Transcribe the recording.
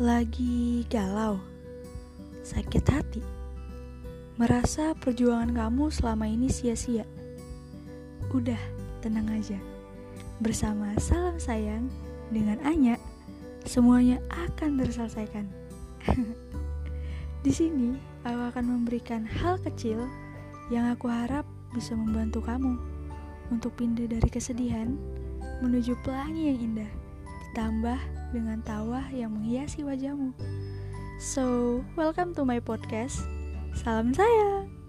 Lagi galau, sakit hati, merasa perjuangan kamu selama ini sia-sia. Udah, tenang aja. Bersama salam sayang dengan Anya, semuanya akan terselesaikan. Di sini, aku akan memberikan hal kecil yang aku harap bisa membantu kamu untuk pindah dari kesedihan menuju pelangi yang indah, ditambah dengan tawa yang menghiasi wajahmu. So, welcome to my podcast. Salam sayang.